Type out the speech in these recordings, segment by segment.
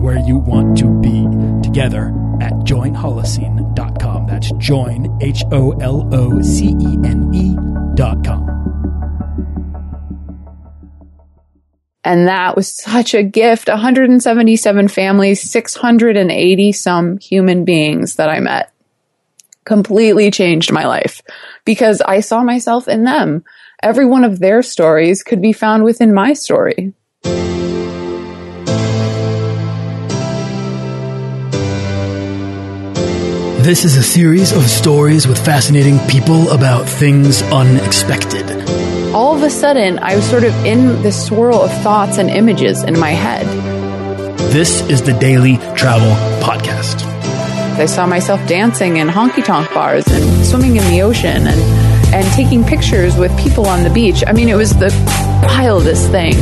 where you want to be together at joinholocene.com. That's join, H O L O C E N E.com. And that was such a gift. 177 families, 680 some human beings that I met completely changed my life because I saw myself in them. Every one of their stories could be found within my story. This is a series of stories with fascinating people about things unexpected. All of a sudden, I was sort of in this swirl of thoughts and images in my head. This is the Daily Travel Podcast. I saw myself dancing in honky tonk bars and swimming in the ocean and, and taking pictures with people on the beach. I mean, it was the wildest thing.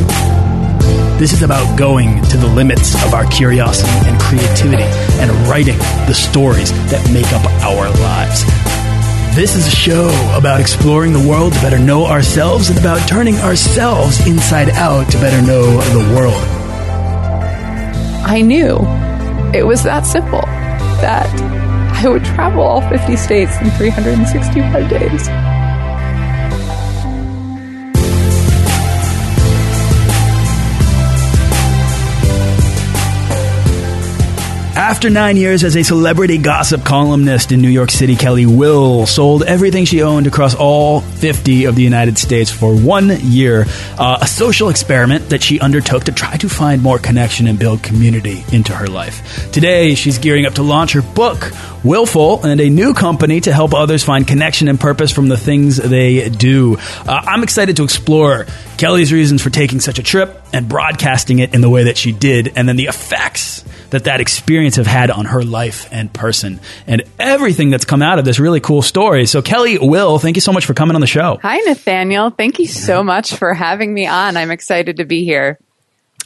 This is about going to the limits of our curiosity and creativity and writing the stories that make up our lives. This is a show about exploring the world to better know ourselves and about turning ourselves inside out to better know the world. I knew it was that simple that I would travel all 50 states in 365 days. After nine years as a celebrity gossip columnist in New York City, Kelly Will sold everything she owned across all 50 of the United States for one year, uh, a social experiment that she undertook to try to find more connection and build community into her life. Today, she's gearing up to launch her book, Willful, and a new company to help others find connection and purpose from the things they do. Uh, I'm excited to explore Kelly's reasons for taking such a trip and broadcasting it in the way that she did, and then the effects that that experience have had on her life and person and everything that's come out of this really cool story. So Kelly, Will, thank you so much for coming on the show. Hi, Nathaniel. Thank you so much for having me on. I'm excited to be here.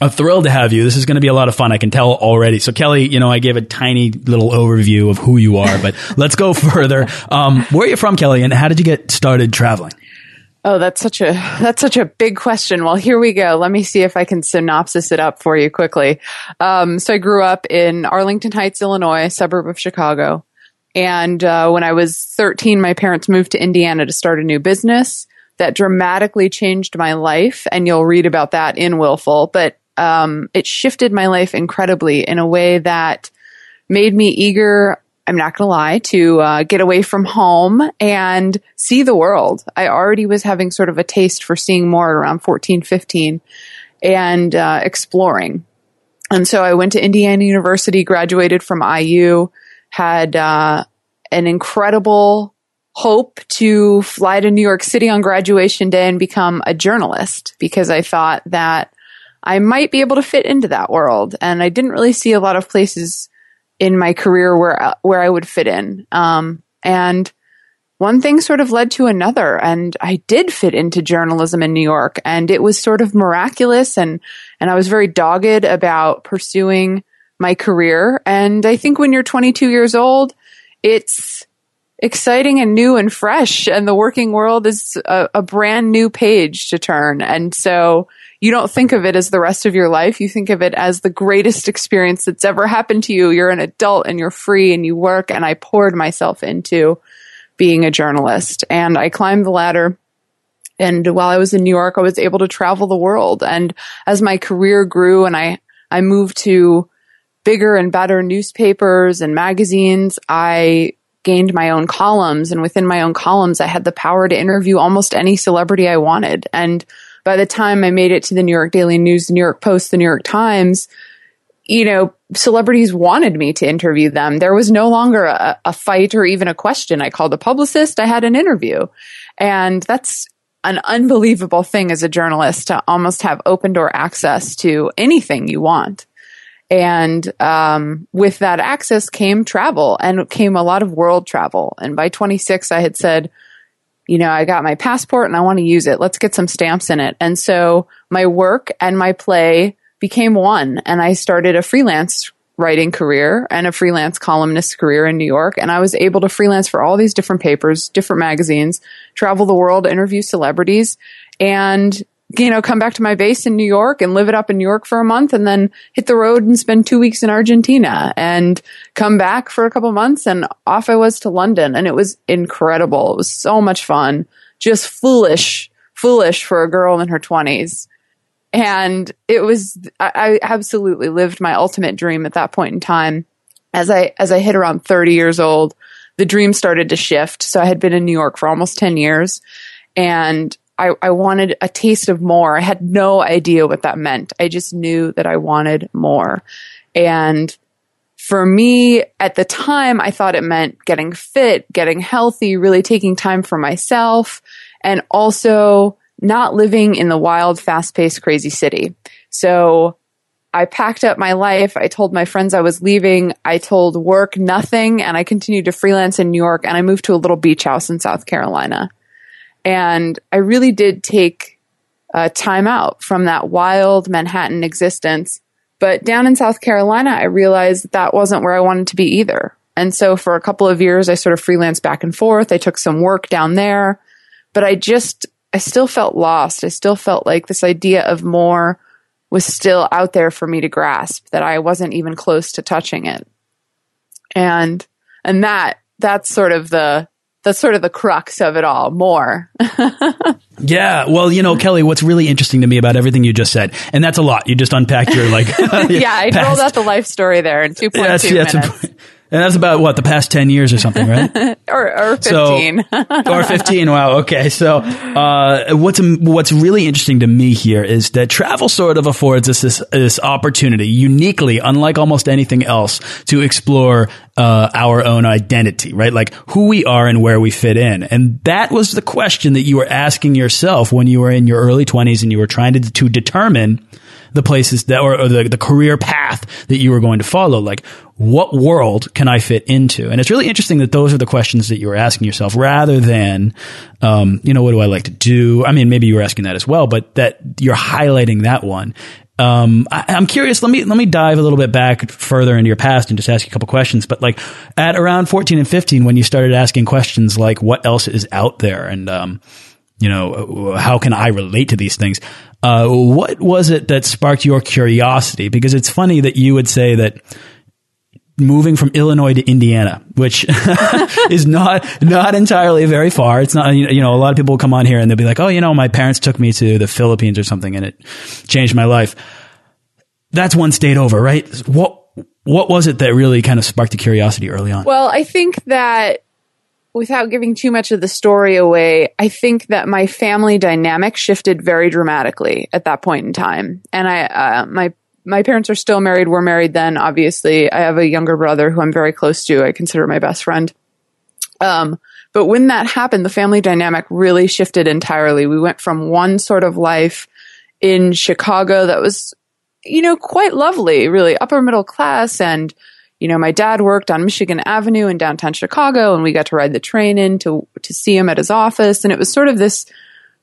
I'm thrilled to have you. This is going to be a lot of fun. I can tell already. So, Kelly, you know, I gave a tiny little overview of who you are, but let's go further. Um, where are you from, Kelly, and how did you get started traveling? Oh, that's such a that's such a big question. Well, here we go. Let me see if I can synopsis it up for you quickly. Um, so I grew up in Arlington Heights, Illinois, suburb of Chicago. And uh, when I was 13, my parents moved to Indiana to start a new business that dramatically changed my life. And you'll read about that in Willful. But um, it shifted my life incredibly in a way that made me eager I'm not going to lie, to uh, get away from home and see the world. I already was having sort of a taste for seeing more around 14, 15 and uh, exploring. And so I went to Indiana University, graduated from IU, had uh, an incredible hope to fly to New York City on graduation day and become a journalist because I thought that I might be able to fit into that world. And I didn't really see a lot of places in my career where where I would fit in. Um, and one thing sort of led to another, and I did fit into journalism in New York, and it was sort of miraculous, and and I was very dogged about pursuing my career. And I think when you're 22 years old, it's exciting and new and fresh, and the working world is a, a brand new page to turn, and so you don't think of it as the rest of your life. You think of it as the greatest experience that's ever happened to you. You're an adult and you're free and you work. And I poured myself into being a journalist and I climbed the ladder. And while I was in New York, I was able to travel the world. And as my career grew and I, I moved to bigger and better newspapers and magazines, I gained my own columns. And within my own columns, I had the power to interview almost any celebrity I wanted. And by the time I made it to the New York Daily News, the New York Post, the New York Times, you know, celebrities wanted me to interview them. There was no longer a, a, fight or even a question. I called a publicist. I had an interview. And that's an unbelievable thing as a journalist to almost have open door access to anything you want. And um, with that access came travel and came a lot of world travel. And by 26, I had said, you know, I got my passport and I want to use it. Let's get some stamps in it. And so my work and my play became one. And I started a freelance writing career and a freelance columnist career in New York. And I was able to freelance for all these different papers, different magazines, travel the world, interview celebrities, and you know, come back to my base in New York and live it up in New York for a month and then hit the road and spend two weeks in Argentina and come back for a couple months and off I was to London. And it was incredible. It was so much fun. Just foolish, foolish for a girl in her twenties. And it was, I, I absolutely lived my ultimate dream at that point in time. As I, as I hit around 30 years old, the dream started to shift. So I had been in New York for almost 10 years and I, I wanted a taste of more. I had no idea what that meant. I just knew that I wanted more. And for me at the time, I thought it meant getting fit, getting healthy, really taking time for myself, and also not living in the wild, fast paced, crazy city. So I packed up my life. I told my friends I was leaving. I told work nothing and I continued to freelance in New York and I moved to a little beach house in South Carolina. And I really did take uh, time out from that wild Manhattan existence. But down in South Carolina, I realized that, that wasn't where I wanted to be either. And so for a couple of years, I sort of freelanced back and forth. I took some work down there, but I just, I still felt lost. I still felt like this idea of more was still out there for me to grasp, that I wasn't even close to touching it. And, and that, that's sort of the, that's sort of the crux of it all more. yeah. Well, you know, Kelly, what's really interesting to me about everything you just said, and that's a lot. You just unpacked your like. yeah, I rolled out the life story there in 2.2 yeah, minutes. And that's about what the past ten years or something, right? or, or fifteen. So, or fifteen. Wow. Okay. So, uh, what's what's really interesting to me here is that travel sort of affords us this this opportunity, uniquely, unlike almost anything else, to explore uh, our own identity, right? Like who we are and where we fit in. And that was the question that you were asking yourself when you were in your early twenties and you were trying to to determine the places that or, or the, the career path that you were going to follow. Like, what world can I fit into? And it's really interesting that those are the questions that you were asking yourself rather than, um, you know, what do I like to do? I mean, maybe you were asking that as well, but that you're highlighting that one. Um, I, am curious. Let me let me dive a little bit back further into your past and just ask you a couple questions. But like at around 14 and 15, when you started asking questions like, "What else is out there?" and um, you know, how can I relate to these things? Uh, what was it that sparked your curiosity? Because it's funny that you would say that moving from Illinois to Indiana, which is not not entirely very far. It's not you know a lot of people will come on here and they'll be like, oh, you know, my parents took me to the Philippines or something, and it changed my life. That's one state over, right? What what was it that really kind of sparked the curiosity early on? Well, I think that without giving too much of the story away, I think that my family dynamic shifted very dramatically at that point in time. And I, uh, my, my parents are still married. We're married then, obviously. I have a younger brother who I'm very close to. I consider my best friend. Um, but when that happened, the family dynamic really shifted entirely. We went from one sort of life in Chicago that was, you know, quite lovely, really upper middle class and, you know, my dad worked on Michigan Avenue in downtown Chicago and we got to ride the train in to, to see him at his office. And it was sort of this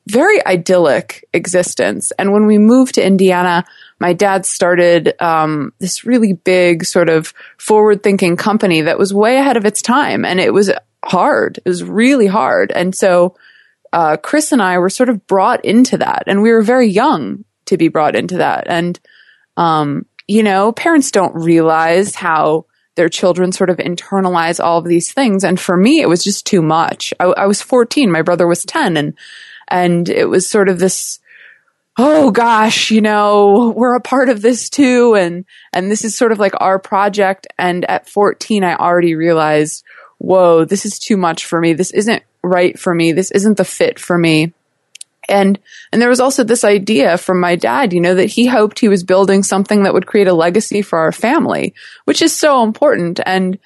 very idyllic existence. And when we moved to Indiana, my dad started um, this really big sort of forward thinking company that was way ahead of its time. And it was hard. It was really hard. And so, uh, Chris and I were sort of brought into that and we were very young to be brought into that. And, um, you know, parents don't realize how their children sort of internalize all of these things. And for me, it was just too much. I, I was 14. My brother was 10 and, and it was sort of this, oh gosh, you know, we're a part of this too. And, and this is sort of like our project. And at 14, I already realized, whoa, this is too much for me. This isn't right for me. This isn't the fit for me. And, and there was also this idea from my dad, you know, that he hoped he was building something that would create a legacy for our family, which is so important. And,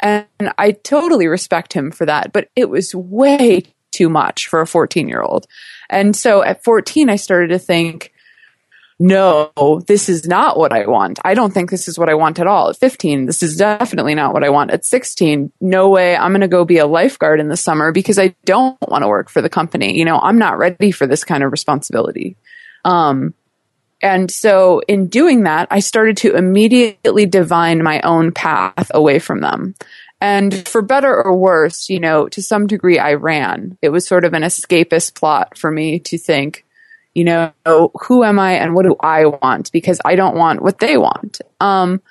and I totally respect him for that, but it was way too much for a 14 year old. And so at 14, I started to think, no, this is not what I want. I don't think this is what I want at all. At 15, this is definitely not what I want. At 16, no way. I'm going to go be a lifeguard in the summer because I don't want to work for the company. You know, I'm not ready for this kind of responsibility. Um, and so in doing that, I started to immediately divine my own path away from them. And for better or worse, you know, to some degree, I ran. It was sort of an escapist plot for me to think, you know, who am I and what do I want? Because I don't want what they want. Um,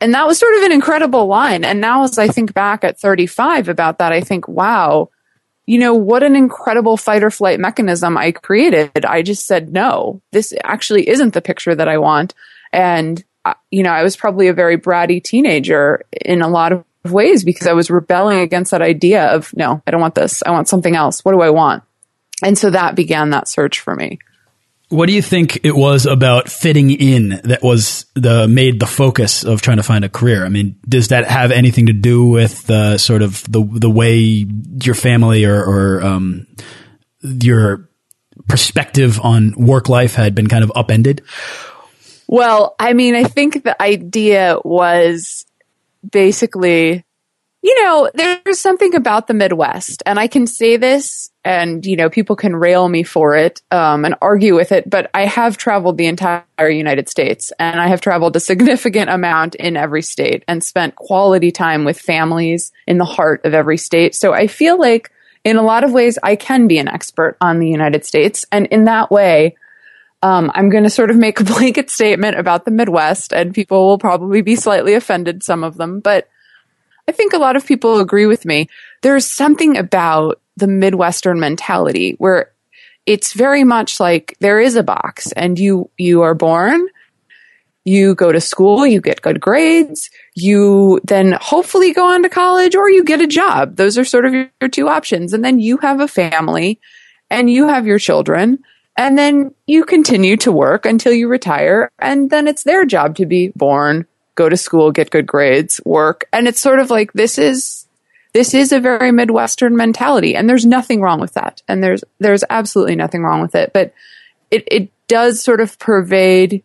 and that was sort of an incredible line. And now as I think back at 35 about that, I think, wow, you know, what an incredible fight or flight mechanism I created. I just said, no, this actually isn't the picture that I want. And, uh, you know, I was probably a very bratty teenager in a lot of ways because I was rebelling against that idea of, no, I don't want this. I want something else. What do I want? And so that began that search for me. What do you think it was about fitting in that was the made the focus of trying to find a career? I mean, does that have anything to do with the sort of the the way your family or, or um, your perspective on work life had been kind of upended? Well, I mean, I think the idea was basically you know, there's something about the Midwest, and I can say this, and you know, people can rail me for it um, and argue with it, but I have traveled the entire United States, and I have traveled a significant amount in every state, and spent quality time with families in the heart of every state. So I feel like, in a lot of ways, I can be an expert on the United States, and in that way. Um, I'm going to sort of make a blanket statement about the Midwest, and people will probably be slightly offended, some of them, but I think a lot of people agree with me. There's something about the Midwestern mentality where it's very much like there is a box and you, you are born, you go to school, you get good grades, you then hopefully go on to college or you get a job. Those are sort of your two options. And then you have a family and you have your children and then you continue to work until you retire and then it's their job to be born, go to school, get good grades, work. And it's sort of like this is this is a very Midwestern mentality. And there's nothing wrong with that. And there's there's absolutely nothing wrong with it. But it, it does sort of pervade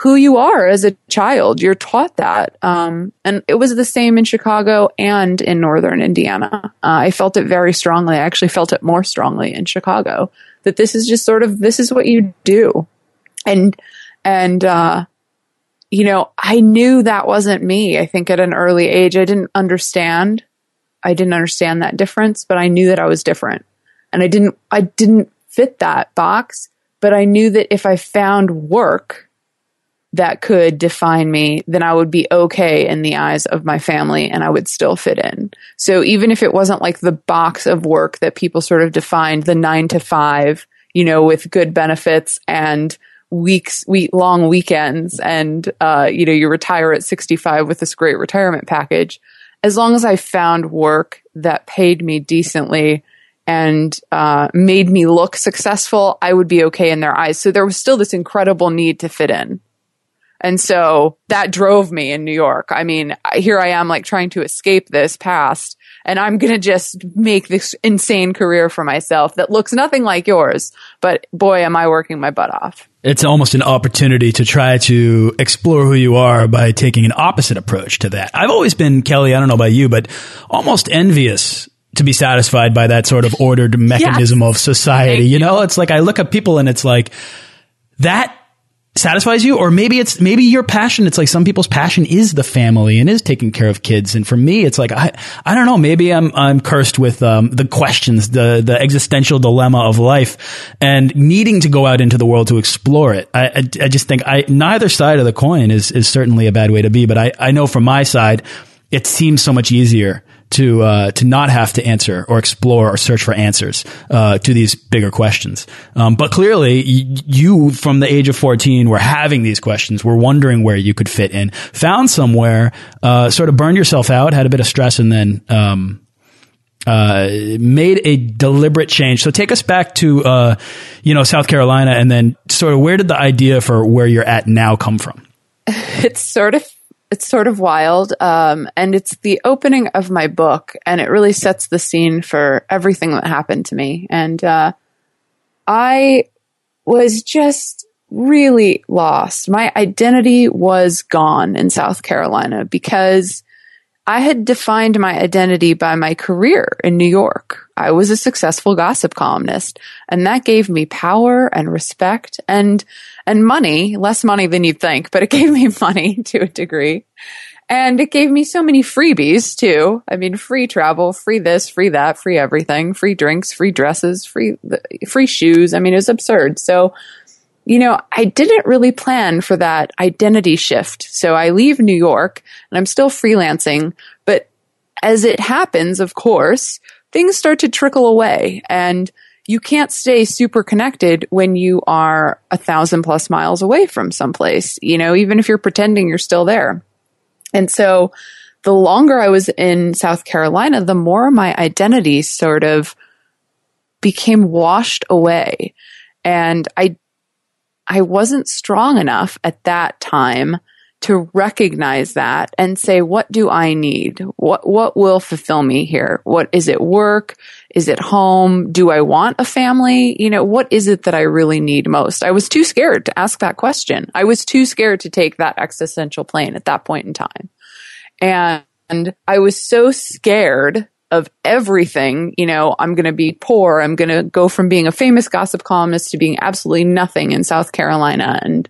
who you are as a child. You're taught that. Um, and it was the same in Chicago and in Northern Indiana. Uh, I felt it very strongly. I actually felt it more strongly in Chicago that this is just sort of, this is what you do. And, and, uh, you know, I knew that wasn't me. I think at an early age, I didn't understand. I didn't understand that difference, but I knew that I was different and I didn't, I didn't fit that box, but I knew that if I found work that could define me, then I would be okay in the eyes of my family and I would still fit in. So even if it wasn't like the box of work that people sort of defined, the nine to five, you know, with good benefits and weeks, week long weekends, and uh, you know you retire at 65 with this great retirement package. As long as I found work that paid me decently and uh, made me look successful, I would be okay in their eyes. So there was still this incredible need to fit in. And so that drove me in New York. I mean, here I am like trying to escape this past and I'm going to just make this insane career for myself that looks nothing like yours. But boy, am I working my butt off. It's almost an opportunity to try to explore who you are by taking an opposite approach to that. I've always been, Kelly, I don't know about you, but almost envious to be satisfied by that sort of ordered mechanism yes. of society. You know, it's like I look at people and it's like that satisfies you or maybe it's maybe your passion it's like some people's passion is the family and is taking care of kids. And for me it's like i i don't know maybe i'm i'm cursed with um, the questions the the existential dilemma of life and needing to go out into the world to explore it. I i, I just think i neither side of the coin is is certainly a bad way to be but i i know from my side it seems so much easier to uh, to not have to answer or explore or search for answers uh, to these bigger questions. Um, but clearly, you from the age of fourteen were having these questions, were wondering where you could fit in, found somewhere, uh, sort of burned yourself out, had a bit of stress, and then. Um, uh, made a deliberate change. So take us back to, uh, you know, South Carolina, and then sort of where did the idea for where you're at now come from? It's sort of it's sort of wild. Um, and it's the opening of my book, and it really sets the scene for everything that happened to me. And uh, I was just really lost. My identity was gone in South Carolina because I had defined my identity by my career in New York. I was a successful gossip columnist and that gave me power and respect and, and money, less money than you'd think, but it gave me money to a degree. And it gave me so many freebies too. I mean, free travel, free this, free that, free everything, free drinks, free dresses, free, free shoes. I mean, it was absurd. So, you know, I didn't really plan for that identity shift. So I leave New York and I'm still freelancing, but as it happens, of course, things start to trickle away and you can't stay super connected when you are a thousand plus miles away from someplace, you know, even if you're pretending you're still there. And so the longer I was in South Carolina, the more my identity sort of became washed away. And I, I wasn't strong enough at that time to recognize that and say, what do I need? What, what will fulfill me here? What is it work? Is it home? Do I want a family? You know, what is it that I really need most? I was too scared to ask that question. I was too scared to take that existential plane at that point in time. And I was so scared of everything. You know, I'm going to be poor. I'm going to go from being a famous gossip columnist to being absolutely nothing in South Carolina. And,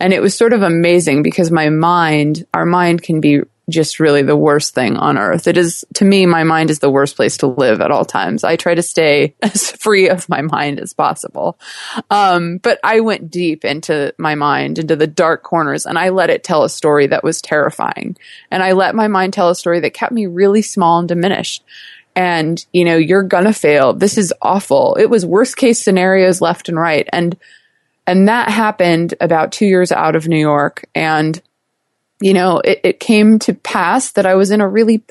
and it was sort of amazing because my mind, our mind can be just really the worst thing on earth. It is, to me, my mind is the worst place to live at all times. I try to stay as free of my mind as possible. Um, but I went deep into my mind, into the dark corners, and I let it tell a story that was terrifying. And I let my mind tell a story that kept me really small and diminished. And, you know, you're gonna fail. This is awful. It was worst case scenarios left and right. And, and that happened about two years out of New York. And, you know, it, it came to pass that I was in a really,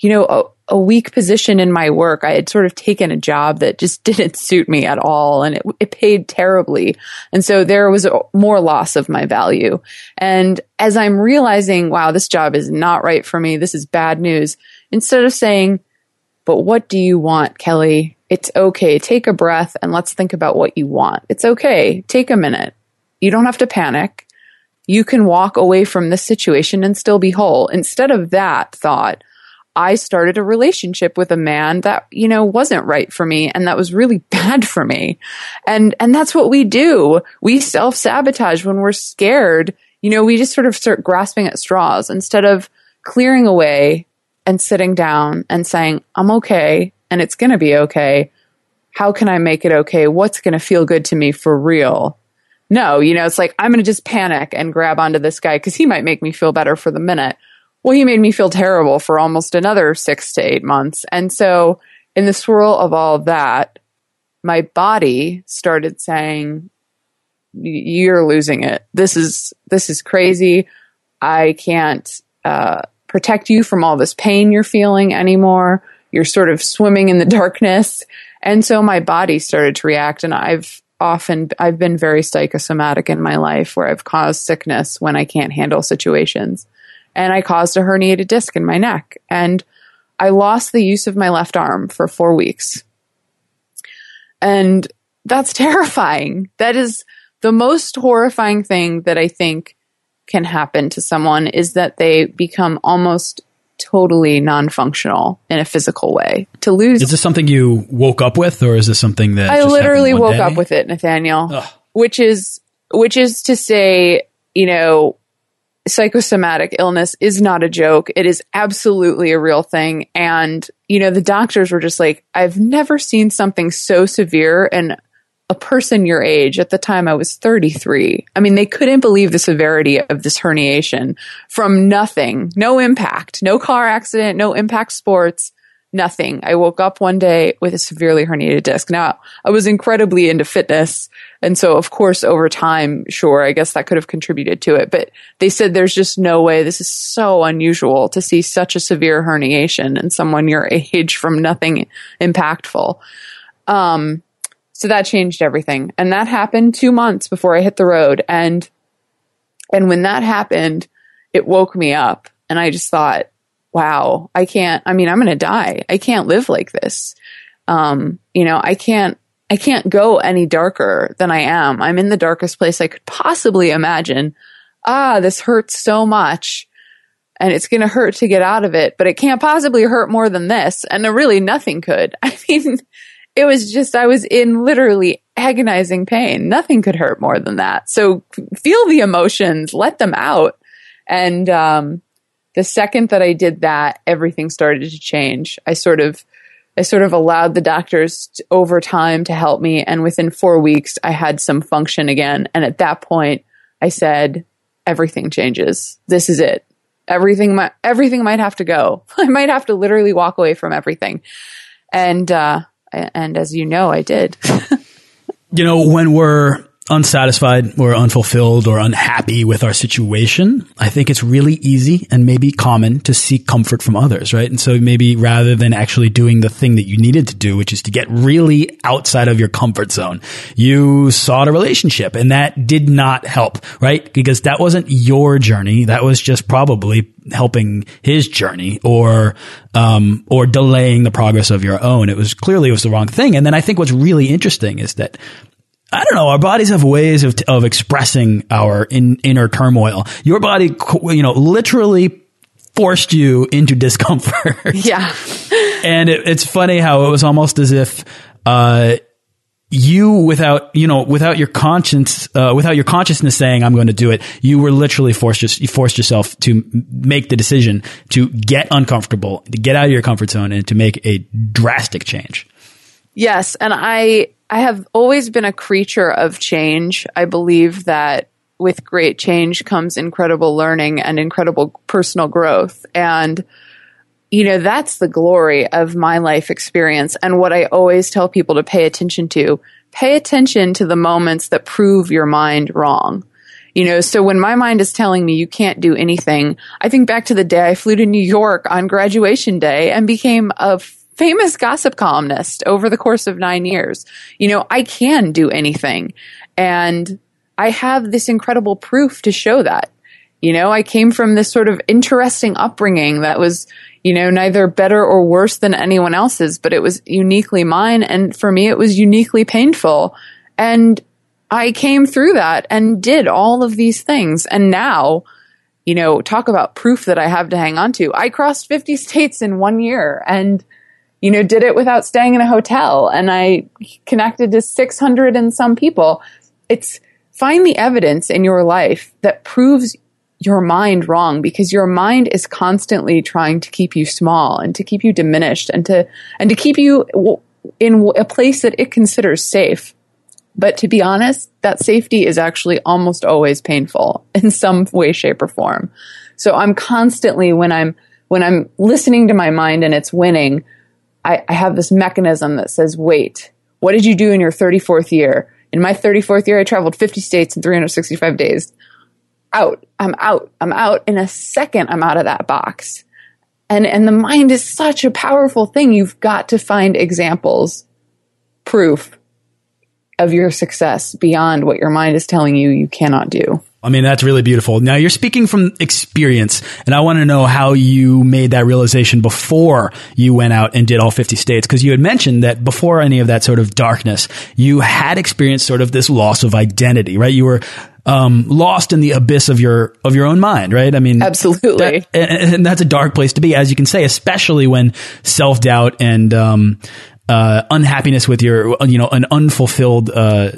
you know, a, a, weak position in my work. I had sort of taken a job that just didn't suit me at all and it, it paid terribly. And so there was a, more loss of my value. And as I'm realizing, wow, this job is not right for me. This is bad news. Instead of saying, but what do you want, Kelly? It's okay. Take a breath and let's think about what you want. It's okay. Take a minute. You don't have to panic you can walk away from this situation and still be whole. Instead of that thought, I started a relationship with a man that, you know, wasn't right for me and that was really bad for me. And, and that's what we do. We self sabotage when we're scared. You know, we just sort of start grasping at straws instead of clearing away and sitting down and saying, I'm okay and it's going to be okay. How can I make it okay? What's going to feel good to me for real? No, you know, it's like, I'm going to just panic and grab onto this guy because he might make me feel better for the minute. Well, he made me feel terrible for almost another six to eight months. And so, in the swirl of all that, my body started saying, you're losing it. This is, this is crazy. I can't, uh, protect you from all this pain you're feeling anymore. You're sort of swimming in the darkness. And so my body started to react and I've, often I've been very psychosomatic in my life where I've caused sickness when I can't handle situations. And I caused a herniated disc in my neck and I lost the use of my left arm for 4 weeks. And that's terrifying. That is the most horrifying thing that I think can happen to someone is that they become almost totally non-functional in a physical way. To lose Is this something you woke up with or is this something that I literally woke day? up with it, Nathaniel. Ugh. Which is which is to say, you know, psychosomatic illness is not a joke. It is absolutely a real thing. And, you know, the doctors were just like, I've never seen something so severe and a person your age at the time I was 33. I mean, they couldn't believe the severity of this herniation from nothing, no impact, no car accident, no impact sports, nothing. I woke up one day with a severely herniated disc. Now, I was incredibly into fitness. And so, of course, over time, sure, I guess that could have contributed to it. But they said there's just no way. This is so unusual to see such a severe herniation in someone your age from nothing impactful. Um, so that changed everything. And that happened two months before I hit the road. And, and when that happened, it woke me up and I just thought, wow, I can't, I mean, I'm going to die. I can't live like this. Um, you know, I can't, I can't go any darker than I am. I'm in the darkest place I could possibly imagine. Ah, this hurts so much and it's going to hurt to get out of it, but it can't possibly hurt more than this. And really nothing could. I mean, it was just, I was in literally agonizing pain. Nothing could hurt more than that. So feel the emotions, let them out. And, um, the second that I did that, everything started to change. I sort of, I sort of allowed the doctors to, over time to help me. And within four weeks, I had some function again. And at that point, I said, everything changes. This is it. Everything might, everything might have to go. I might have to literally walk away from everything. And, uh, and as you know, I did. you know, when we're unsatisfied or unfulfilled or unhappy with our situation, I think it's really easy and maybe common to seek comfort from others, right? And so maybe rather than actually doing the thing that you needed to do, which is to get really outside of your comfort zone, you sought a relationship and that did not help, right? Because that wasn't your journey. That was just probably helping his journey or um, or delaying the progress of your own. It was clearly it was the wrong thing. And then I think what's really interesting is that I don't know. Our bodies have ways of, of expressing our in, inner turmoil. Your body, you know, literally forced you into discomfort. Yeah. and it, it's funny how it was almost as if, uh, you without you know without your conscience uh, without your consciousness saying I'm going to do it you were literally forced just you forced yourself to make the decision to get uncomfortable to get out of your comfort zone and to make a drastic change yes and I I have always been a creature of change. I believe that with great change comes incredible learning and incredible personal growth. And, you know, that's the glory of my life experience. And what I always tell people to pay attention to pay attention to the moments that prove your mind wrong. You know, so when my mind is telling me you can't do anything, I think back to the day I flew to New York on graduation day and became a famous gossip columnist over the course of nine years. You know, I can do anything. And I have this incredible proof to show that. You know, I came from this sort of interesting upbringing that was, you know, neither better or worse than anyone else's, but it was uniquely mine. And for me, it was uniquely painful. And I came through that and did all of these things. And now, you know, talk about proof that I have to hang on to. I crossed 50 states in one year and you know, did it without staying in a hotel and I connected to 600 and some people. It's find the evidence in your life that proves your mind wrong because your mind is constantly trying to keep you small and to keep you diminished and to, and to keep you in a place that it considers safe. But to be honest, that safety is actually almost always painful in some way, shape, or form. So I'm constantly, when I'm, when I'm listening to my mind and it's winning, I, I have this mechanism that says, wait, what did you do in your 34th year? In my 34th year, I traveled 50 states in 365 days. Out. I'm out. I'm out. In a second, I'm out of that box. And, and the mind is such a powerful thing. You've got to find examples, proof of your success beyond what your mind is telling you you cannot do. I mean, that's really beautiful. Now you're speaking from experience and I want to know how you made that realization before you went out and did all 50 states. Cause you had mentioned that before any of that sort of darkness, you had experienced sort of this loss of identity, right? You were, um, lost in the abyss of your, of your own mind, right? I mean, absolutely. That, and, and, that's a dark place to be, as you can say, especially when self doubt and, um, uh, unhappiness with your, you know, an unfulfilled, uh,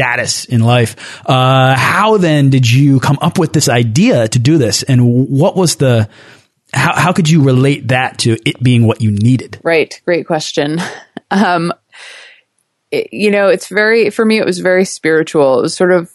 status in life. Uh, how then did you come up with this idea to do this? And what was the, how, how could you relate that to it being what you needed? Right. Great question. Um, it, you know, it's very, for me, it was very spiritual. It was sort of,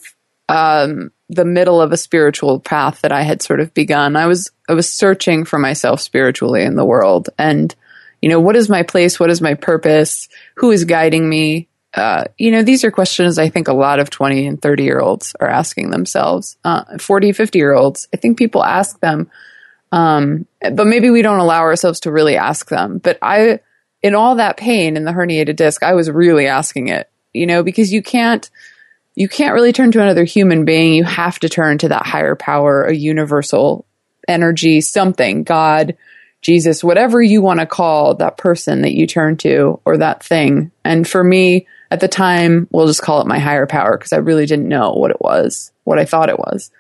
um, the middle of a spiritual path that I had sort of begun. I was, I was searching for myself spiritually in the world and, you know, what is my place? What is my purpose? Who is guiding me? Uh, you know, these are questions I think a lot of 20 and 30 year olds are asking themselves. Uh, 40, 50 year olds, I think people ask them, um, but maybe we don't allow ourselves to really ask them. But I, in all that pain in the herniated disc, I was really asking it, you know, because you can't, you can't really turn to another human being. You have to turn to that higher power, a universal energy, something, God, Jesus, whatever you want to call that person that you turn to or that thing. And for me, At the time, we'll just call it my higher power because I really didn't know what it was, what I thought it was.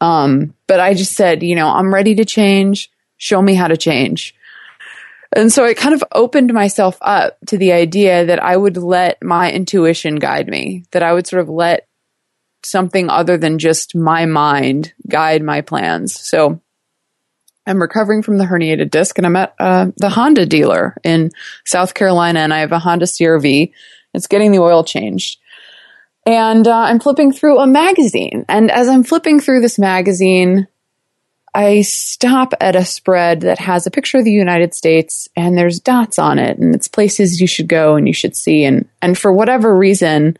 Um, but I just said, you know, I'm ready to change. Show me how to change. And so I kind of opened myself up to the idea that I would let my intuition guide me, that I would sort of let something other than just my mind guide my plans. So I'm recovering from the herniated disc and I'm at uh, the Honda dealer in South Carolina and I have a Honda CRV. It's getting the oil changed. And uh, I'm flipping through a magazine. And as I'm flipping through this magazine, I stop at a spread that has a picture of the United States and there's dots on it and it's places you should go and you should see. And, and for whatever reason,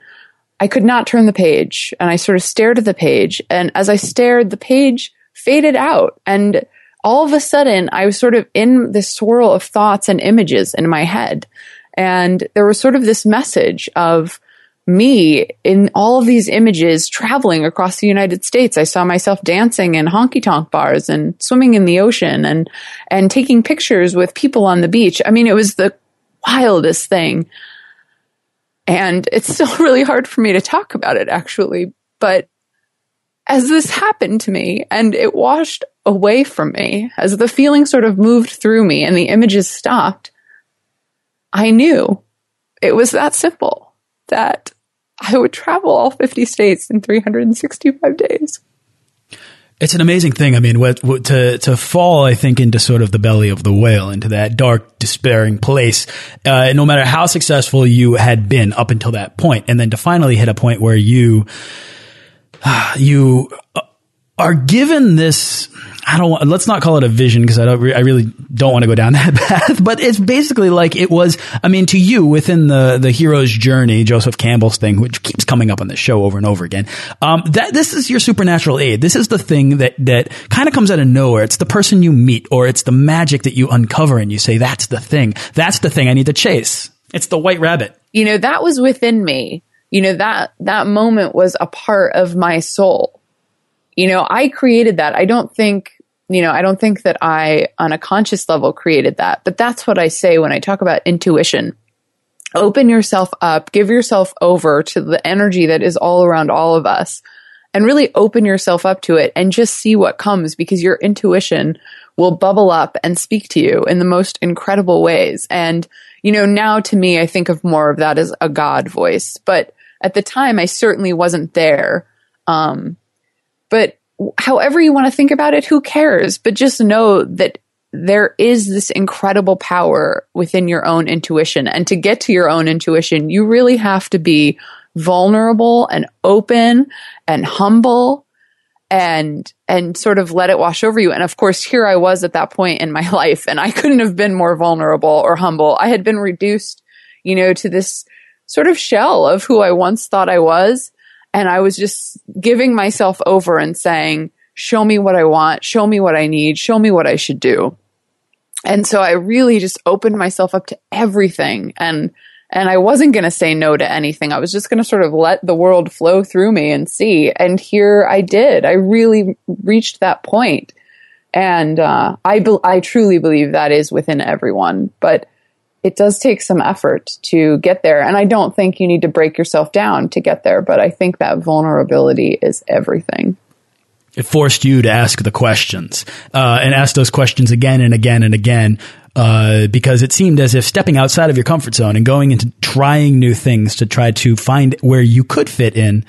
I could not turn the page and I sort of stared at the page. And as I stared, the page faded out. And all of a sudden, I was sort of in this swirl of thoughts and images in my head. And there was sort of this message of me in all of these images traveling across the United States. I saw myself dancing in honky tonk bars and swimming in the ocean and, and taking pictures with people on the beach. I mean, it was the wildest thing. And it's still really hard for me to talk about it, actually. But as this happened to me and it washed away from me, as the feeling sort of moved through me and the images stopped, I knew it was that simple that I would travel all 50 states in 365 days. It's an amazing thing. I mean, to to fall, I think, into sort of the belly of the whale, into that dark, despairing place. Uh, no matter how successful you had been up until that point, and then to finally hit a point where you you are given this I don't want, let's not call it a vision because I don't, I really don't want to go down that path, but it's basically like it was, I mean, to you within the, the hero's journey, Joseph Campbell's thing, which keeps coming up on the show over and over again. Um, that, this is your supernatural aid. This is the thing that, that kind of comes out of nowhere. It's the person you meet or it's the magic that you uncover and you say, that's the thing. That's the thing I need to chase. It's the white rabbit. You know, that was within me. You know, that, that moment was a part of my soul you know, I created that. I don't think, you know, I don't think that I, on a conscious level, created that. But that's what I say when I talk about intuition. Open yourself up, give yourself over to the energy that is all around all of us, and really open yourself up to it and just see what comes because your intuition will bubble up and speak to you in the most incredible ways. And, you know, now to me, I think of more of that as a God voice. But at the time, I certainly wasn't there. Um, but however you want to think about it, who cares? But just know that there is this incredible power within your own intuition. And to get to your own intuition, you really have to be vulnerable and open and humble and and sort of let it wash over you. And of course, here I was at that point in my life and I couldn't have been more vulnerable or humble. I had been reduced, you know, to this sort of shell of who I once thought I was and I was just giving myself over and saying, show me what I want, show me what I need, show me what I should do. And so I really just opened myself up to everything and and I wasn't going to say no to anything. I was just going to sort of let the world flow through me and see. And here I did. I really reached that point. And uh, I be- I truly believe that is within everyone. But it does take some effort to get there. And I don't think you need to break yourself down to get there, but I think that vulnerability is everything. It forced you to ask the questions uh, and ask those questions again and again and again uh, because it seemed as if stepping outside of your comfort zone and going into trying new things to try to find where you could fit in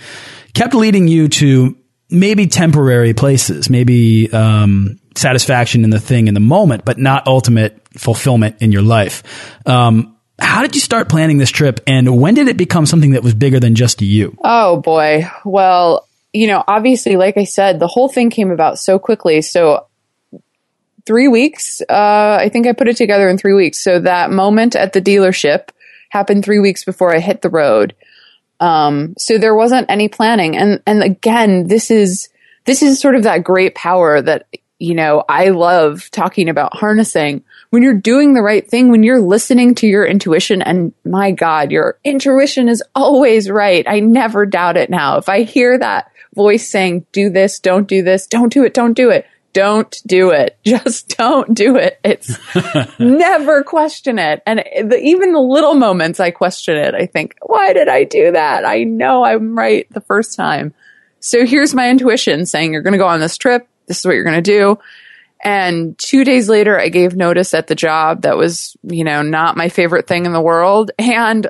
kept leading you to maybe temporary places, maybe um, satisfaction in the thing in the moment, but not ultimate fulfillment in your life. Um, how did you start planning this trip and when did it become something that was bigger than just you? Oh boy. Well, you know, obviously, like I said, the whole thing came about so quickly. So three weeks, uh, I think I put it together in three weeks. So that moment at the dealership happened three weeks before I hit the road. Um, so there wasn't any planning. And, and again, this is, this is sort of that great power that, you know, I love talking about harnessing when you're doing the right thing, when you're listening to your intuition, and my God, your intuition is always right. I never doubt it now. If I hear that voice saying, do this, don't do this, don't do it, don't do it, don't do it. Just don't do it. It's never question it. And the, even the little moments I question it, I think, why did I do that? I know I'm right the first time. So here's my intuition saying you're going to go on this trip. This is what you're going to do. And two days later, I gave notice at the job that was, you know, not my favorite thing in the world. And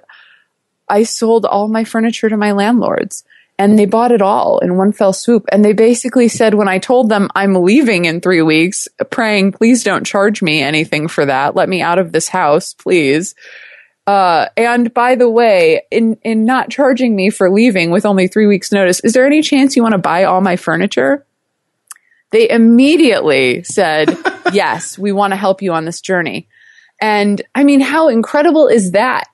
I sold all my furniture to my landlords and they bought it all in one fell swoop. And they basically said, when I told them I'm leaving in three weeks, praying, please don't charge me anything for that. Let me out of this house, please. Uh, and by the way, in, in not charging me for leaving with only three weeks notice, is there any chance you want to buy all my furniture? They immediately said, yes, we want to help you on this journey. And I mean, how incredible is that?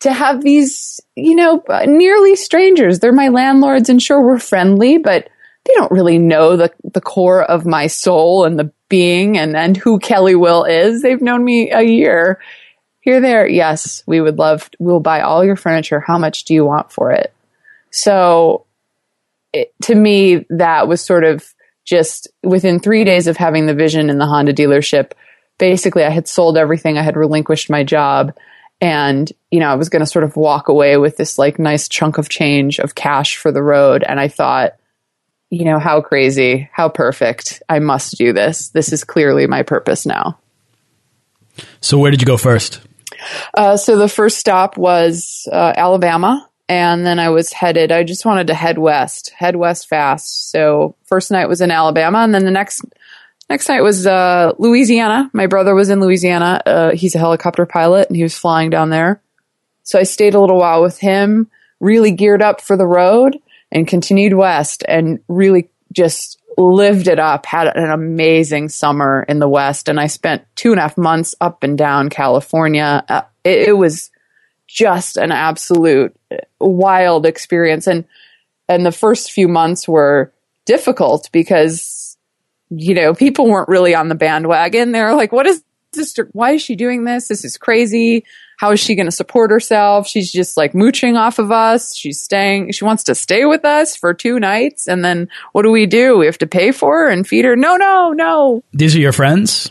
to have these, you know, nearly strangers. They're my landlords and sure we're friendly, but they don't really know the, the core of my soul and the being and, and who Kelly Will is. They've known me a year. Here, there, yes, we would love, we'll buy all your furniture. How much do you want for it? So it, to me, that was sort of just within three days of having the vision in the Honda dealership. Basically, I had sold everything. I had relinquished my job and you know i was going to sort of walk away with this like nice chunk of change of cash for the road. And i thought you know how crazy how perfect. I must do this. This is clearly my purpose now. So where did you go first? Uh, so the first stop was uh, alabama and then i was headed i just wanted to head west head west fast so first night was in alabama and then the next Next night was uh, Louisiana. My brother was in Louisiana. Uh, he's a helicopter pilot and he was flying down there. So I stayed a little while with him, really geared up for the road and continued west and really just lived it up. Had an amazing summer in the West. And I spent two and a half months up and down California. Uh, it, it was just an absolute wild experience. And, and the first few months were difficult because you know, people weren't really on the bandwagon. They're like, what is this? Why is she doing this? This is crazy. How is she going to support herself? She's just like mooching off of us. She's staying, she wants to stay with us for two nights. And then what do we do? We have to pay for her and feed her. No, no, no. These are your friends?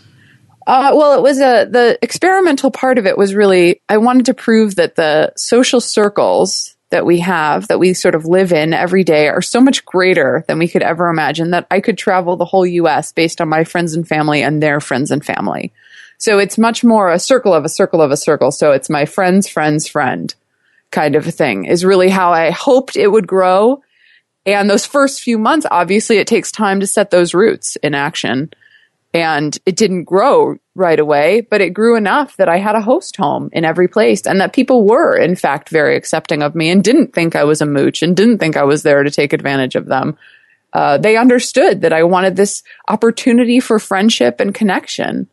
Uh, well, it was a, the experimental part of it was really, I wanted to prove that the social circles that we have, that we sort of live in every day, are so much greater than we could ever imagine that I could travel the whole US based on my friends and family and their friends and family. So it's much more a circle of a circle of a circle. So it's my friend's friend's friend kind of a thing is really how I hoped it would grow. And those first few months, obviously, it takes time to set those roots in action and it didn't grow right away, but it grew enough that I had a host home in every place and that people were, in fact, very accepting of me and didn't think I was a mooch and didn't think I was there to take advantage of them. Uh, they understood that I wanted this opportunity for friendship and connection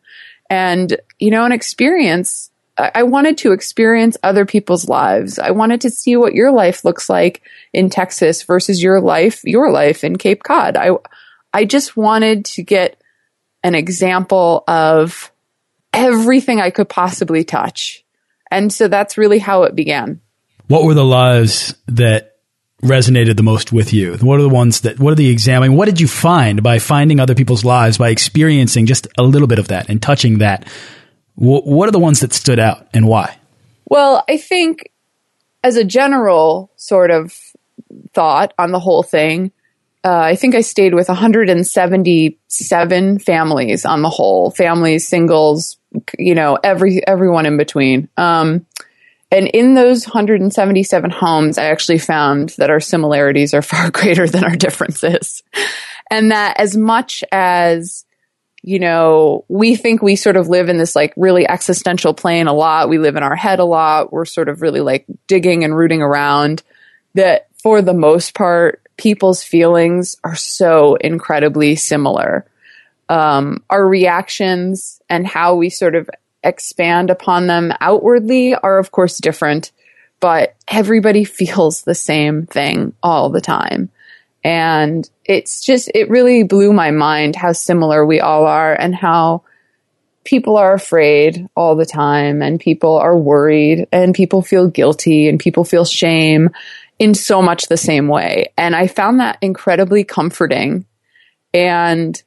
and, you know, an experience. I-, I wanted to experience other people's lives. I wanted to see what your life looks like in Texas versus your life, your life in Cape Cod. I, I just wanted to get an example of everything I could possibly touch. And so that's really how it began. What were the lives that resonated the most with you? What are the ones that, what are the examining? What did you find by finding other people's lives, by experiencing just a little bit of that and touching that? What are the ones that stood out and why? Well, I think as a general sort of thought on the whole thing, uh, I think I stayed with 177 families on the whole, families, singles, you know, every everyone in between. Um, and in those 177 homes, I actually found that our similarities are far greater than our differences, and that as much as you know, we think we sort of live in this like really existential plane a lot. We live in our head a lot. We're sort of really like digging and rooting around. That for the most part, people's feelings are so incredibly similar. Um, our reactions and how we sort of expand upon them outwardly are, of course, different, but everybody feels the same thing all the time. And it's just, it really blew my mind how similar we all are and how people are afraid all the time and people are worried and people feel guilty and people feel shame in so much the same way. And I found that incredibly comforting. And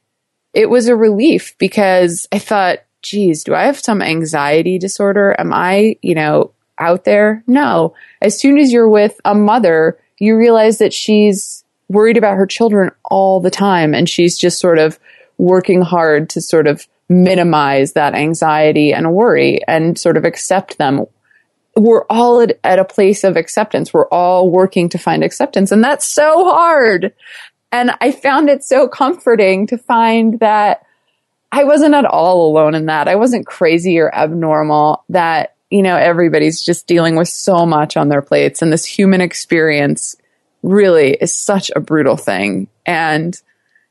it was a relief because I thought, geez, do I have some anxiety disorder? Am I, you know, out there? No. As soon as you're with a mother, you realize that she's worried about her children all the time and she's just sort of working hard to sort of minimize that anxiety and worry and sort of accept them. We're all at, at, a place of acceptance. We're all working to find acceptance. And that's so hard. And I found it so comforting to find that I wasn't at all alone in that. I wasn't crazy or abnormal, that, you know, everybody's just dealing with so much on their plates. And this human experience really is such a brutal thing. And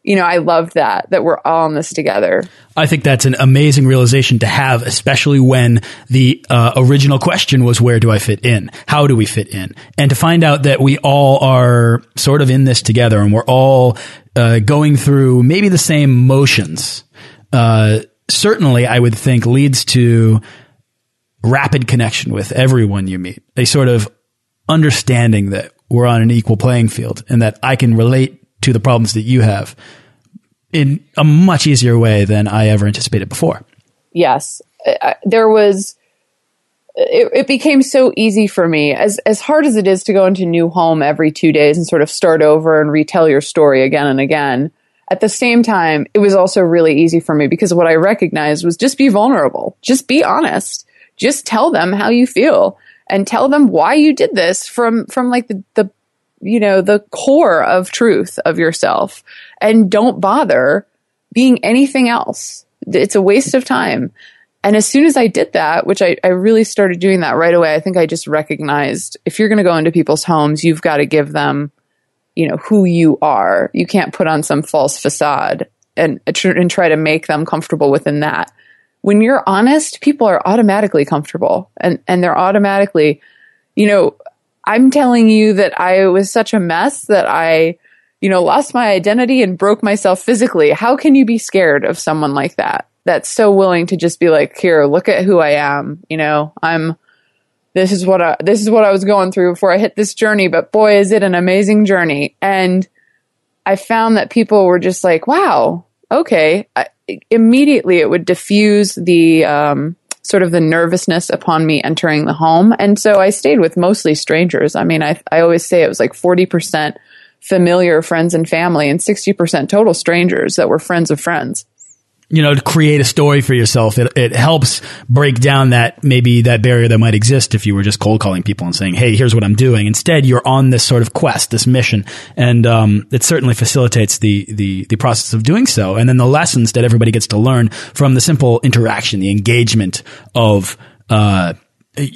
you know, I love that, that we're all in this together. I think that's an amazing realization to have, especially when the uh, original question was, where do I fit in? How do we fit in? And to find out that we all are sort of in this together and we're all uh, going through maybe the same motions, uh, certainly I would think leads to rapid connection with everyone you meet, a sort of understanding that we're on an equal playing field and that I can relate to the problems that you have in a much easier way than I ever anticipated before. Yes. I, there was, it, it, became so easy for me as, as hard as it is to go into new home every two days and sort of start over and retell your story again and again. At the same time, it was also really easy for me because what I recognized was just be vulnerable. Just be honest. Just tell them how you feel and tell them why you did this from, from like the, the you know, the core of truth of yourself and don't bother being anything else. It's a waste of time. And as soon as I did that, which I, I really started doing that right away, I think I just recognized if you're going to go into people's homes, you've got to give them, you know, who you are. You can't put on some false facade and, uh, and try to make them comfortable within that. When you're honest, people are automatically comfortable and, and they're automatically, you know, I'm telling you that I was such a mess that I, you know, lost my identity and broke myself physically. How can you be scared of someone like that? That's so willing to just be like, here, look at who I am. You know, I'm, this is what I, this is what I was going through before I hit this journey, but boy, is it an amazing journey. And I found that people were just like, wow, okay. I, immediately it would diffuse the, um, sort of the nervousness upon me entering the home. And so I stayed with mostly strangers. I mean, I, I always say it was like 40% familiar friends and family and 60% total strangers that were friends of friends you know, to create a story for yourself. It, it helps break down that maybe that barrier that might exist if you were just cold calling people and saying, Hey, here's what I'm doing. Instead, you're on this sort of quest, this mission. And, um, it certainly facilitates the, the, the process of doing so. And then the lessons that everybody gets to learn from the simple interaction, the engagement of, uh,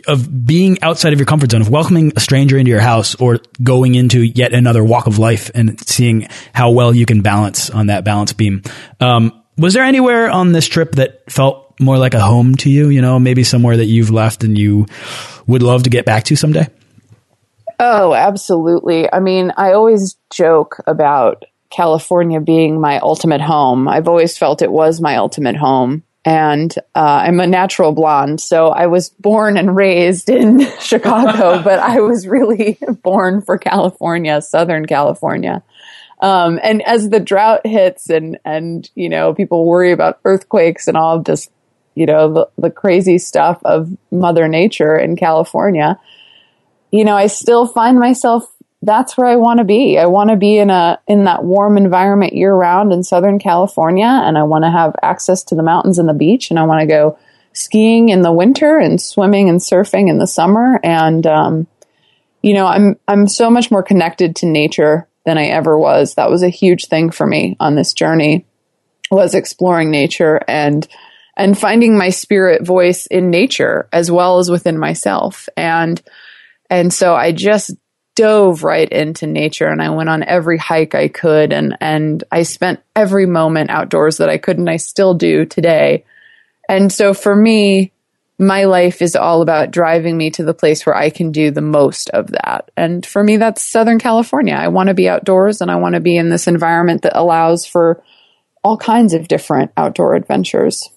of being outside of your comfort zone, of welcoming a stranger into your house or going into yet another walk of life and seeing how well you can balance on that balance beam. Um, was there anywhere on this trip that felt more like a home to you? You know, maybe somewhere that you've left and you would love to get back to someday? Oh, absolutely. I mean, I always joke about California being my ultimate home. I've always felt it was my ultimate home. And uh, I'm a natural blonde, so I was born and raised in Chicago, but I was really born for California, Southern California. Um, and as the drought hits and, and, you know, people worry about earthquakes and all just, you know, the, the crazy stuff of mother nature in California, you know, I still find myself that's where I want to be. I want to be in a in that warm environment year round in Southern California, and I want to have access to the mountains and the beach, and I want to go skiing in the winter and swimming and surfing in the summer. And um, you know, I'm I'm so much more connected to nature than I ever was. That was a huge thing for me on this journey was exploring nature and and finding my spirit voice in nature as well as within myself. And and so I just dove right into nature and I went on every hike I could and and I spent every moment outdoors that I could and I still do today. And so for me, my life is all about driving me to the place where I can do the most of that. And for me, that's Southern California. I want to be outdoors and I want to be in this environment that allows for all kinds of different outdoor adventures.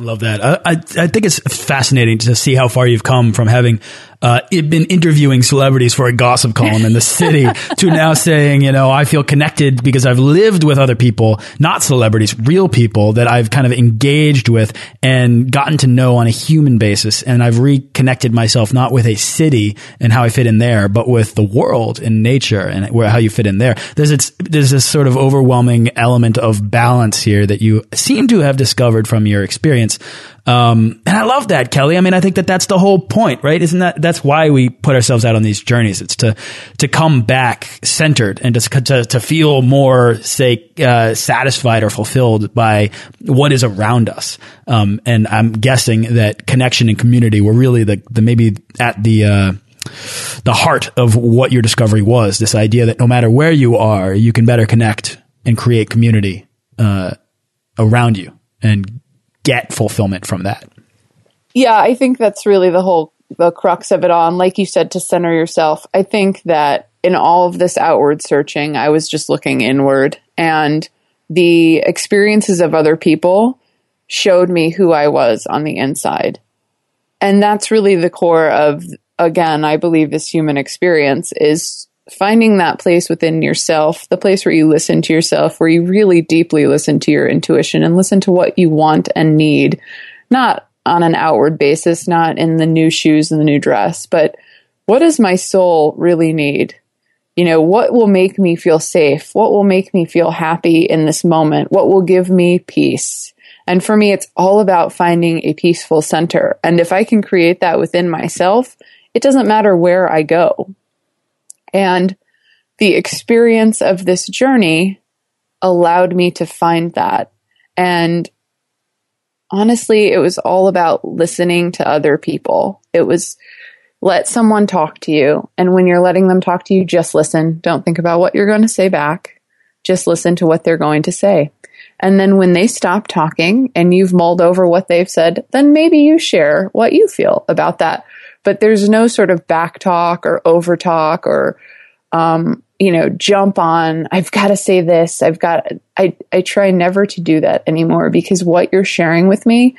I love that. I, I, I think it's fascinating to see how far you've come from having uh, been interviewing celebrities for a gossip column in the city to now saying, you know, I feel connected because I've lived with other people, not celebrities, real people that I've kind of engaged with and gotten to know on a human basis. And I've reconnected myself not with a city and how I fit in there, but with the world and nature and where, how you fit in there. There's, it's, there's this sort of overwhelming element of balance here that you seem to have discovered from your experience. Um, and I love that, Kelly. I mean, I think that that's the whole point, right? Isn't that, that's why we put ourselves out on these journeys. It's to, to come back centered and to, to, to feel more, say, uh, satisfied or fulfilled by what is around us. Um, and I'm guessing that connection and community were really the, the maybe at the, uh, the heart of what your discovery was. This idea that no matter where you are, you can better connect and create community, uh, around you and get fulfillment from that. Yeah, I think that's really the whole the crux of it all. And like you said, to center yourself. I think that in all of this outward searching, I was just looking inward and the experiences of other people showed me who I was on the inside. And that's really the core of again, I believe this human experience is finding that place within yourself, the place where you listen to yourself, where you really deeply listen to your intuition and listen to what you want and need, not on an outward basis, not in the new shoes and the new dress, but what does my soul really need? You know, what will make me feel safe? What will make me feel happy in this moment? What will give me peace? And for me, it's all about finding a peaceful center. And if I can create that within myself, it doesn't matter where I go. And the experience of this journey allowed me to find that. And honestly, it was all about listening to other people. It was let someone talk to you. And when you're letting them talk to you, just listen. Don't think about what you're going to say back. Just listen to what they're going to say. And then when they stop talking and you've mulled over what they've said, then maybe you share what you feel about that but there's no sort of back talk or over talk or, um, you know, jump on, I've got to say this. I've got, I, I try never to do that anymore because what you're sharing with me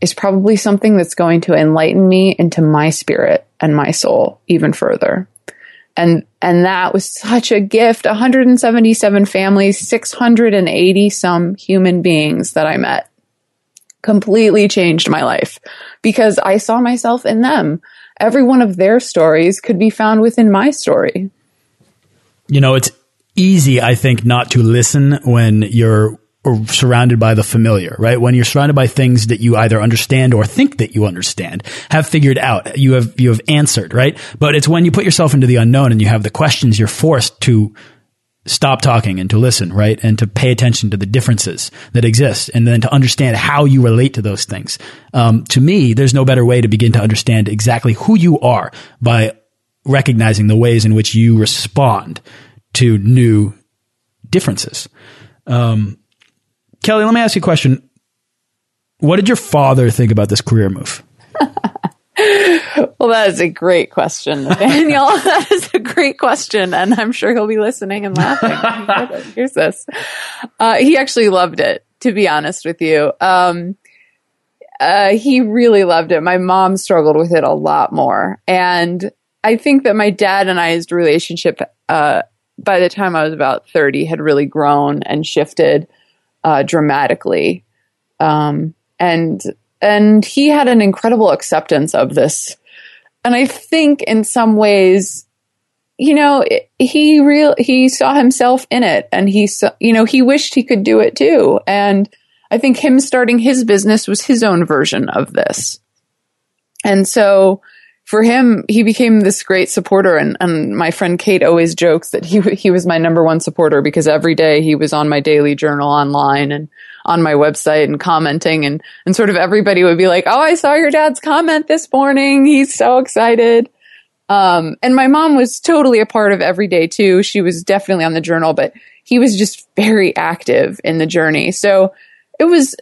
is probably something that's going to enlighten me into my spirit and my soul even further. And, and that was such a gift. 177 families, 680 some human beings that I met completely changed my life because I saw myself in them every one of their stories could be found within my story. You know, it's easy, I think, not to listen when you're surrounded by the familiar, right? When you're surrounded by things that you either understand or think that you understand, have figured out, you have, you have answered, right? But it's when you put yourself into the unknown and you have the questions, you're forced to stop talking and to listen, right? And to pay attention to the differences that exist and then to understand how you relate to those things. Um, to me, there's no better way to begin to understand exactly who you are by recognizing the ways in which you respond to new differences. Um, Kelly, let me ask you a question. What did your father think about this career move? well, that is a great question, Daniel. that is a great question, and I'm sure he'll be listening and laughing. Here's this. Uh, he actually loved it, to be honest with you. Um, uh, he really loved it. My mom struggled with it a lot more, and I think that my dad and I's relationship, uh, by the time I was about 30, had really grown and shifted uh, dramatically. Um, and and he had an incredible acceptance of this. And I think in some ways, you know, he real he saw himself in it, and he saw, you know, he wished he could do it too. And I think him starting his business was his own version of this. And so for him, he became this great supporter. And, and my friend Kate always jokes that he, he was my number one supporter because every day he was on my daily journal online and on my website and commenting and, and sort of everybody would be like, Oh, I saw your dad's comment this morning. He's so excited. Um, and my mom was totally a part of every day too. She was definitely on the journal, but he was just very active in the journey. So it was,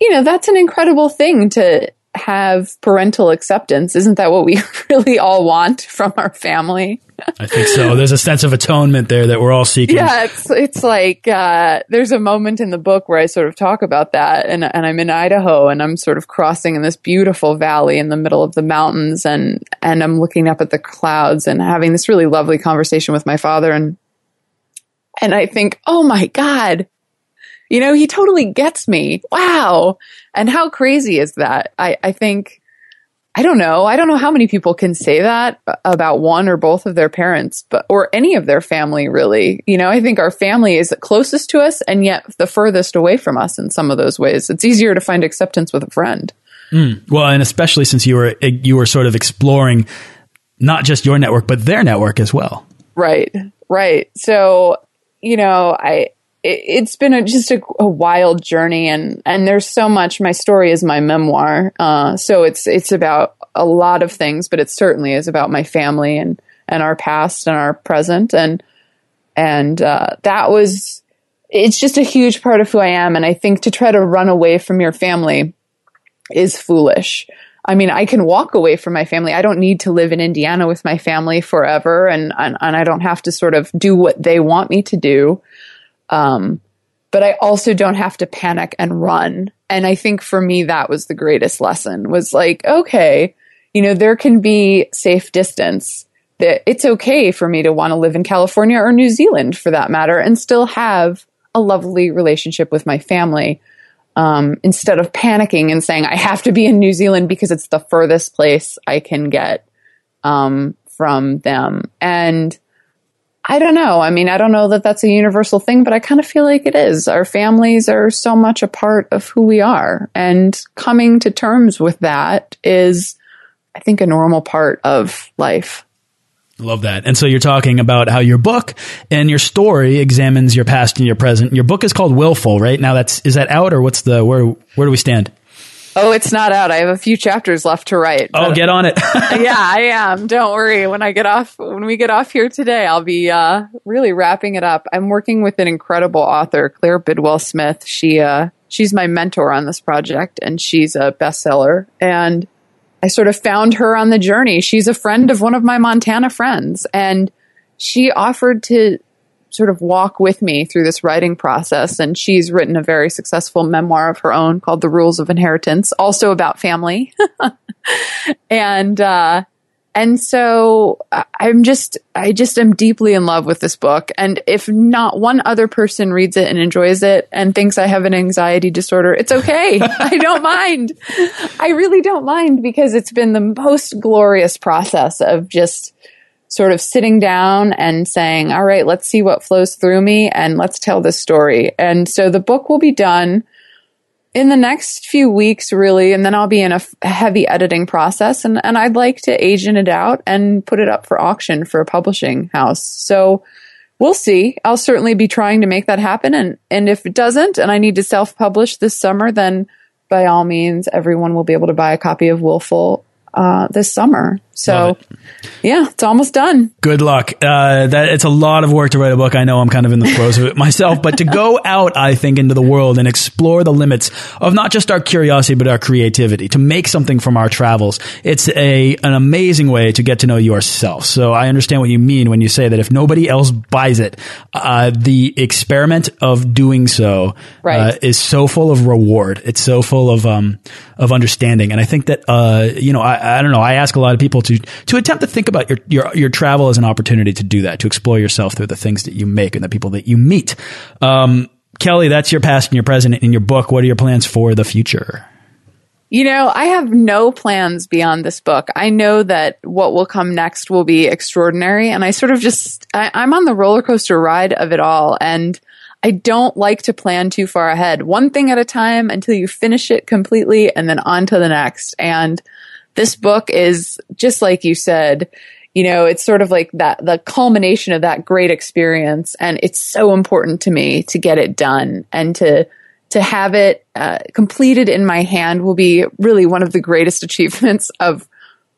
you know, that's an incredible thing to, have parental acceptance. Isn't that what we really all want from our family? I think so. There's a sense of atonement there that we're all seeking. Yeah, it's it's like uh, there's a moment in the book where I sort of talk about that, and and I'm in Idaho, and I'm sort of crossing in this beautiful valley in the middle of the mountains, and and I'm looking up at the clouds and having this really lovely conversation with my father, and and I think, oh my god, you know, he totally gets me. Wow, and how crazy is that? I I think I don't know. I don't know how many people can say that about one or both of their parents, but or any of their family really. You know, I think our family is closest to us and yet the furthest away from us in some of those ways. It's easier to find acceptance with a friend. Mm. Well, and especially since you were you were sort of exploring not just your network but their network as well. Right. Right. So, you know, I it, has been a, just a, a, wild journey, and and there's so much. My story is my memoir, uh, so it's it's about a lot of things, but it certainly is about my family and and our past and our present, and and uh, that was it's just a huge part of who I am, and I think to try to run away from your family is foolish. I mean, I can walk away from my family. I don't need to live in Indiana with my family forever, and and, and I don't have to sort of do what they want me to do. Um, but I also don't have to panic and run. And I think for me, that was the greatest lesson was like, okay, you know, there can be safe distance that it's okay for me to want to live in California or New Zealand for that matter and still have a lovely relationship with my family. Um, instead of panicking and saying, I have to be in New Zealand because it's the furthest place I can get um, from them. And I don't know. I mean, I don't know that that's a universal thing, but I kind of feel like it is. Our families are so much a part of who we are. And coming to terms with that is, I think, a normal part of life. Love that. And so you're talking about how your book and your story examines your past and your present. Your book is called Willful, right? Now that's is that out or what's the where where do we stand? Oh, it's not out. I have a few chapters left to write. Oh, get on it. yeah, I am. Don't worry. When I get off, when we get off here today, I'll be uh, really wrapping it up. I'm working with an incredible author, Claire Bidwell Smith. She uh, she's my mentor on this project, and she's a bestseller. And I sort of found her on the journey. She's a friend of one of my Montana friends, and she offered to sort of walk with me through this writing process. And she's written a very successful memoir of her own called The Rules of Inheritance, also about family. and, uh, and so I'm just, I just am deeply in love with this book. And if not one other person reads it and enjoys it and thinks I have an anxiety disorder, it's okay. I don't mind. I really don't mind because it's been the most glorious process of just sort of sitting down and saying, all right, let's see what flows through me and let's tell this story. And so the book will be done in the next few weeks, really, and then I'll be in a f- heavy editing process and, and I'd like to agent it out and put it up for auction for a publishing house. So we'll see. I'll certainly be trying to make that happen. And, and if it doesn't and I need to self publish this summer, then by all means, everyone will be able to buy a copy of Willful uh, this summer. So, yeah, it's almost done. Good luck. Uh, that it's a lot of work to write a book. I know I'm kind of in the throes of it myself, but to go out, I think, into the world and explore the limits of not just our curiosity but our creativity, to make something from our travels. It's a an amazing way to get to know yourself. So I understand what you mean when you say that if nobody else buys it, uh, the experiment of doing so right. Uh, is so full of reward. It's so full of um of understanding, and I think that uh, you know I, I don't know. I ask a lot of people to to attempt to think about your, your your travel as an opportunity to do that, to explore yourself through the things that you make and the people that you meet. Um, Kelly, that's your past and your present. In your book, what are your plans for the future? You know, I have no plans beyond this book. I know that what will come next will be extraordinary. And I sort of just, I, I'm on the roller coaster ride of it all. And I don't like to plan too far ahead. One thing at a time until you finish it completely and then on to the next. And this book is just like you said, you know, it's sort of like that, the culmination of that great experience. And it's so important to me to get it done and to, to have it uh, completed in my hand will be really one of the greatest achievements of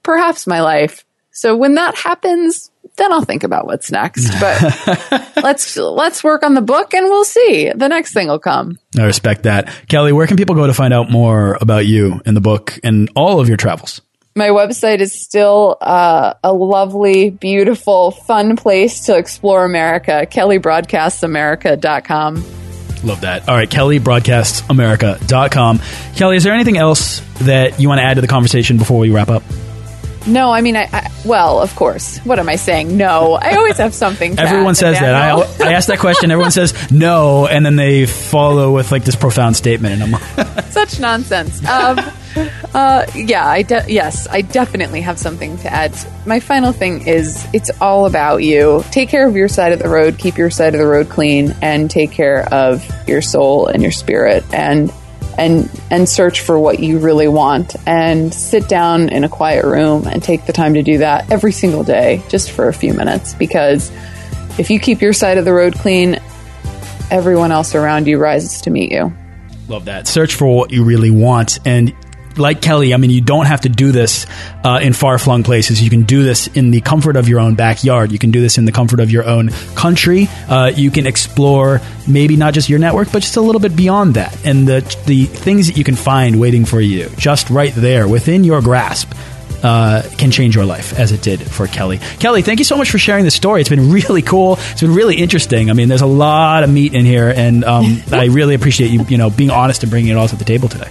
perhaps my life. So when that happens, then I'll think about what's next. But let's let's work on the book and we'll see. The next thing will come. I respect that. Kelly, where can people go to find out more about you and the book and all of your travels? My website is still uh, a lovely, beautiful, fun place to explore America. KellyBroadcastsAmerica.com. Love that. All right, KellyBroadcastsAmerica.com. Kelly, is there anything else that you want to add to the conversation before we wrap up? No, I mean, I, I, well, of course. What am I saying? No, I always have something. everyone says that. I, I ask that question. Everyone says no, and then they follow with like this profound statement, and I'm such nonsense. Um, uh, yeah, I de- yes, I definitely have something to add. My final thing is, it's all about you. Take care of your side of the road. Keep your side of the road clean, and take care of your soul and your spirit, and and and search for what you really want and sit down in a quiet room and take the time to do that every single day just for a few minutes because if you keep your side of the road clean everyone else around you rises to meet you love that search for what you really want and like Kelly, I mean, you don't have to do this uh, in far flung places. You can do this in the comfort of your own backyard. You can do this in the comfort of your own country. Uh, you can explore maybe not just your network, but just a little bit beyond that. And the the things that you can find waiting for you, just right there within your grasp. Uh, can change your life as it did for Kelly. Kelly, thank you so much for sharing this story. It's been really cool. It's been really interesting. I mean, there's a lot of meat in here, and um, I really appreciate you, you know, being honest and bringing it all to the table today.